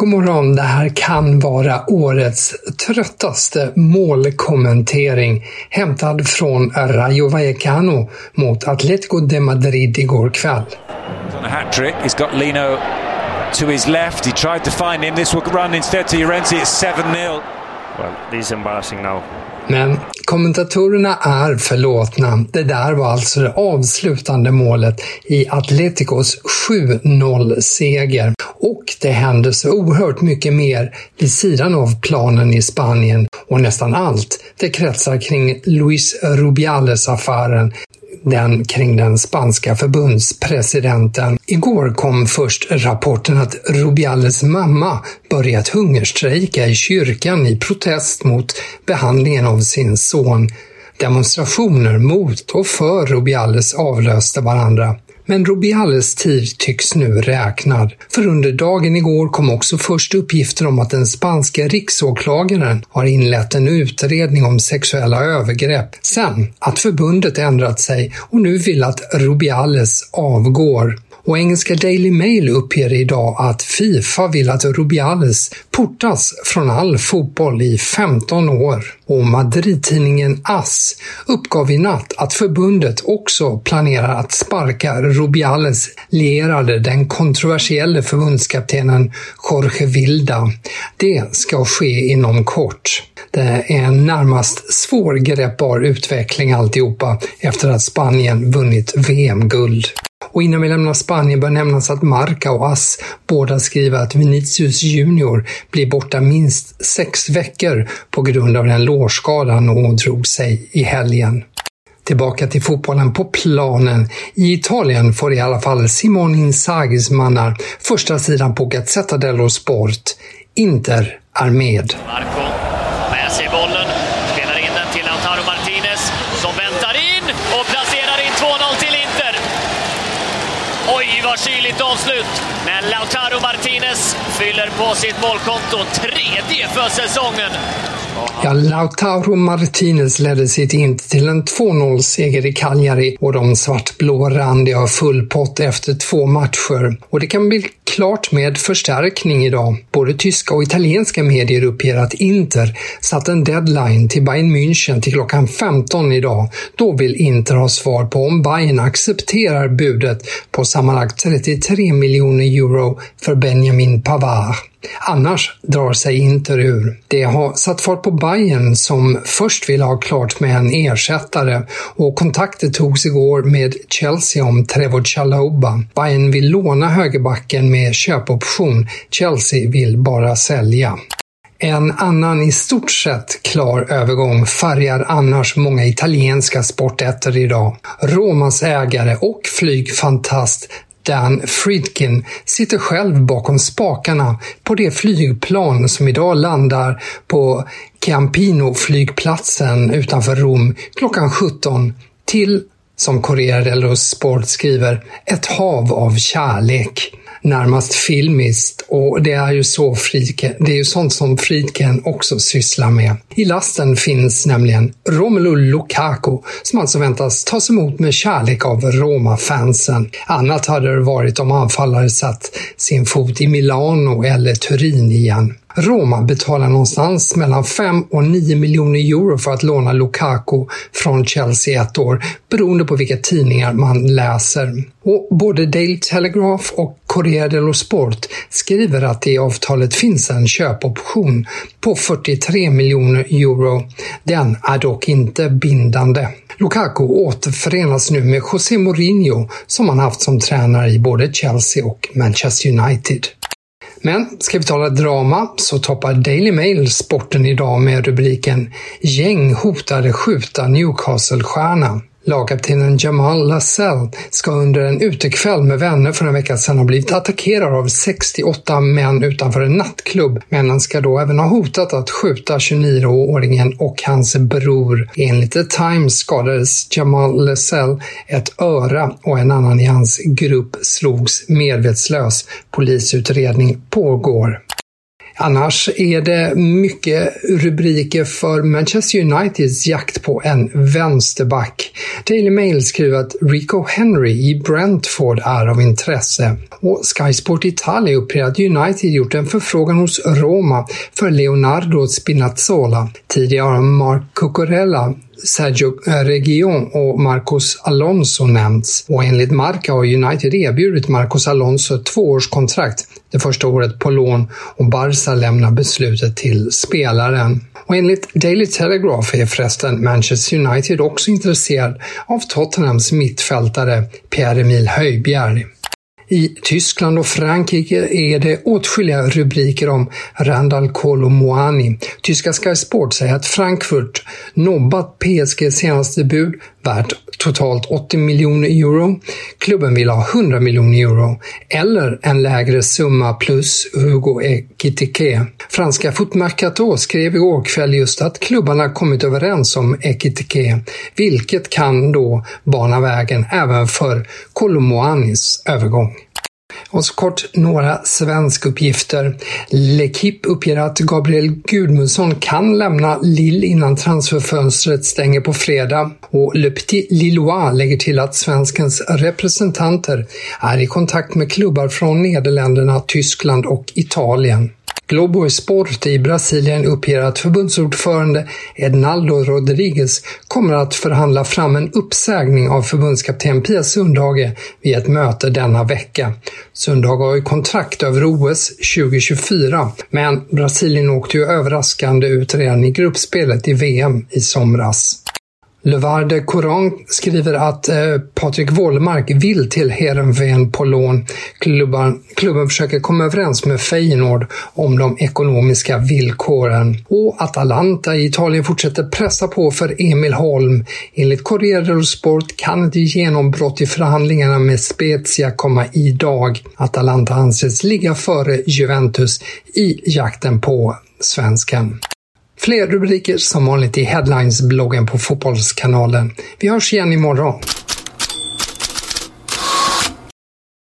God morgon, det här kan vara årets tröttaste målkommentering hämtad från Rayo Vallecano mot Atletico de Madrid igår kväll. on a hat trick. He's got Lino to his left. He tried to find him. This will run instead to Llorente. It's 7 0. Well, this is embarrassing now. Men kommentatorerna är förlåtna. Det där var alltså det avslutande målet i Atleticos 7-0-seger. Och det hände så oerhört mycket mer vid sidan av planen i Spanien och nästan allt det kretsar kring Luis Rubiales-affären den kring den spanska förbundspresidenten. Igår kom först rapporten att Rubiales mamma börjat hungerstrejka i kyrkan i protest mot behandlingen av sin son. Demonstrationer mot och för Rubiales avlöste varandra. Men Rubiales tid tycks nu räknad, för under dagen igår kom också först uppgifter om att den spanska riksåklagaren har inlett en utredning om sexuella övergrepp, sen att förbundet ändrat sig och nu vill att Rubiales avgår. Och engelska Daily Mail uppger idag att Fifa vill att Rubiales portas från all fotboll i 15 år. Och Madrid-tidningen AS uppgav i natt att förbundet också planerar att sparka Rubiales lierade, den kontroversielle förbundskaptenen Jorge Vilda. Det ska ske inom kort. Det är en närmast svårgreppbar utveckling alltihopa efter att Spanien vunnit VM-guld. Och innan vi lämnar Spanien bör nämnas att Marca och Ass båda skriver att Vinicius Junior blir borta minst sex veckor på grund av den lårskada han ådrog sig i helgen. Tillbaka till fotbollen på planen. I Italien får i alla fall Simon Inzaghis mannar första sidan på Gazzetta dello Sport. Inter är med. Marco med sig bollen, spelar in den till Lautaro Martinez som väntar in och placerar in 2-0 till Inter. Oj, vad kyligt avslut! Eh, Lautaro Martinez fyller på sitt målkonto, tredje för säsongen. Ja, Lautaro Martinez ledde sitt Inter till en 2-0-seger i Cagliari och de svartblå-randiga har full pott efter två matcher. Och det kan bli klart med förstärkning idag. Både tyska och italienska medier uppger att Inter satt en deadline till Bayern München till klockan 15 idag. Då vill Inter ha svar på om Bayern accepterar budet på sammanlagt 33 miljoner euro för Benjamin Pavard. Annars drar sig Inter ur. Det har satt fart på Bayern som först vill ha klart med en ersättare och kontakter togs igår med Chelsea om Trevor Chaloba. Bayern vill låna högerbacken med köpoption. Chelsea vill bara sälja. En annan i stort sett klar övergång färgar annars många italienska sportätter idag. Romas ägare och flygfantast Dan Friedkin sitter själv bakom spakarna på det flygplan som idag landar på Campino-flygplatsen utanför Rom klockan 17 till som Corriere dello Sport skriver, ett hav av kärlek närmast filmiskt och det är ju så Friedken, det är ju sånt som Friedken också sysslar med. I lasten finns nämligen Romelu Lukaku som alltså väntas tas emot med kärlek av Roma-fansen. Annat hade det varit om anfallare satt sin fot i Milano eller Turin igen. Roma betalar någonstans mellan 5 och 9 miljoner euro för att låna Lukaku från Chelsea ett år, beroende på vilka tidningar man läser. Och både Daily Telegraph och Corriere dello Sport skriver att det i avtalet finns en köpoption på 43 miljoner euro. Den är dock inte bindande. Lukaku återförenas nu med José Mourinho som han haft som tränare i både Chelsea och Manchester United. Men ska vi tala drama så toppar Daily Mail sporten idag med rubriken “Gäng hotade skjuta Newcastle-stjärna”. Lagkaptenen Jamal Lassell ska under en utekväll med vänner för en vecka sedan ha blivit attackerad av 68 män utanför en nattklubb. Männen ska då även ha hotat att skjuta 29-åringen och hans bror. Enligt The Times skadades Jamal Lassell ett öra och en annan i hans grupp slogs medvetslös. Polisutredning pågår. Annars är det mycket rubriker för Manchester Uniteds jakt på en vänsterback. Daily Mail skriver att Rico Henry i Brentford är av intresse. Och Sky Sport Italia uppger att United gjort en förfrågan hos Roma för Leonardo Spinazzola. Tidigare har Mark Cucurella Sergio eh, Region och Marcos Alonso nämnts och enligt Marca har United erbjudit Marcos Alonso ett tvåårskontrakt det första året på lån och Barca lämnar beslutet till spelaren. Och enligt Daily Telegraph är förresten Manchester United också intresserad av Tottenhams mittfältare Pierre-Emil Höjbjerg. I Tyskland och Frankrike är det åtskilliga rubriker om Randall Kolomoani. Tyska Sky Sport säger att Frankfurt nobbat PSGs senaste bud värt totalt 80 miljoner euro. Klubben vill ha 100 miljoner euro eller en lägre summa plus Hugo Ekitike. Franska Foot skrev igår kväll just att klubbarna kommit överens om Ekitike, vilket kan då bana vägen även för Kolomoanis övergång. Och så kort några svenskuppgifter. L'Equipe uppger att Gabriel Gudmundsson kan lämna Lille innan transferfönstret stänger på fredag och Le Petit Lillois lägger till att svenskens representanter är i kontakt med klubbar från Nederländerna, Tyskland och Italien. Globo Esporte i Brasilien uppger att förbundsordförande Ednaldo Rodriguez kommer att förhandla fram en uppsägning av förbundskapten Pia Sundhage vid ett möte denna vecka. Sundhage har ju kontrakt över OS 2024, men Brasilien åkte ju överraskande ut redan i gruppspelet i VM i somras. Levarde Courant skriver att eh, Patrik Wålemark vill till Heerenveen på lån. Klubban, klubben försöker komma överens med Feyenoord om de ekonomiska villkoren. Och Atalanta i Italien fortsätter pressa på för Emil Holm. Enligt Corriere dello Sport kan ett genombrott i förhandlingarna med Spezia komma idag. Atalanta anses ligga före Juventus i jakten på svensken. Fler rubriker som vanligt i Headlines-bloggen på Fotbollskanalen. Vi hörs igen imorgon.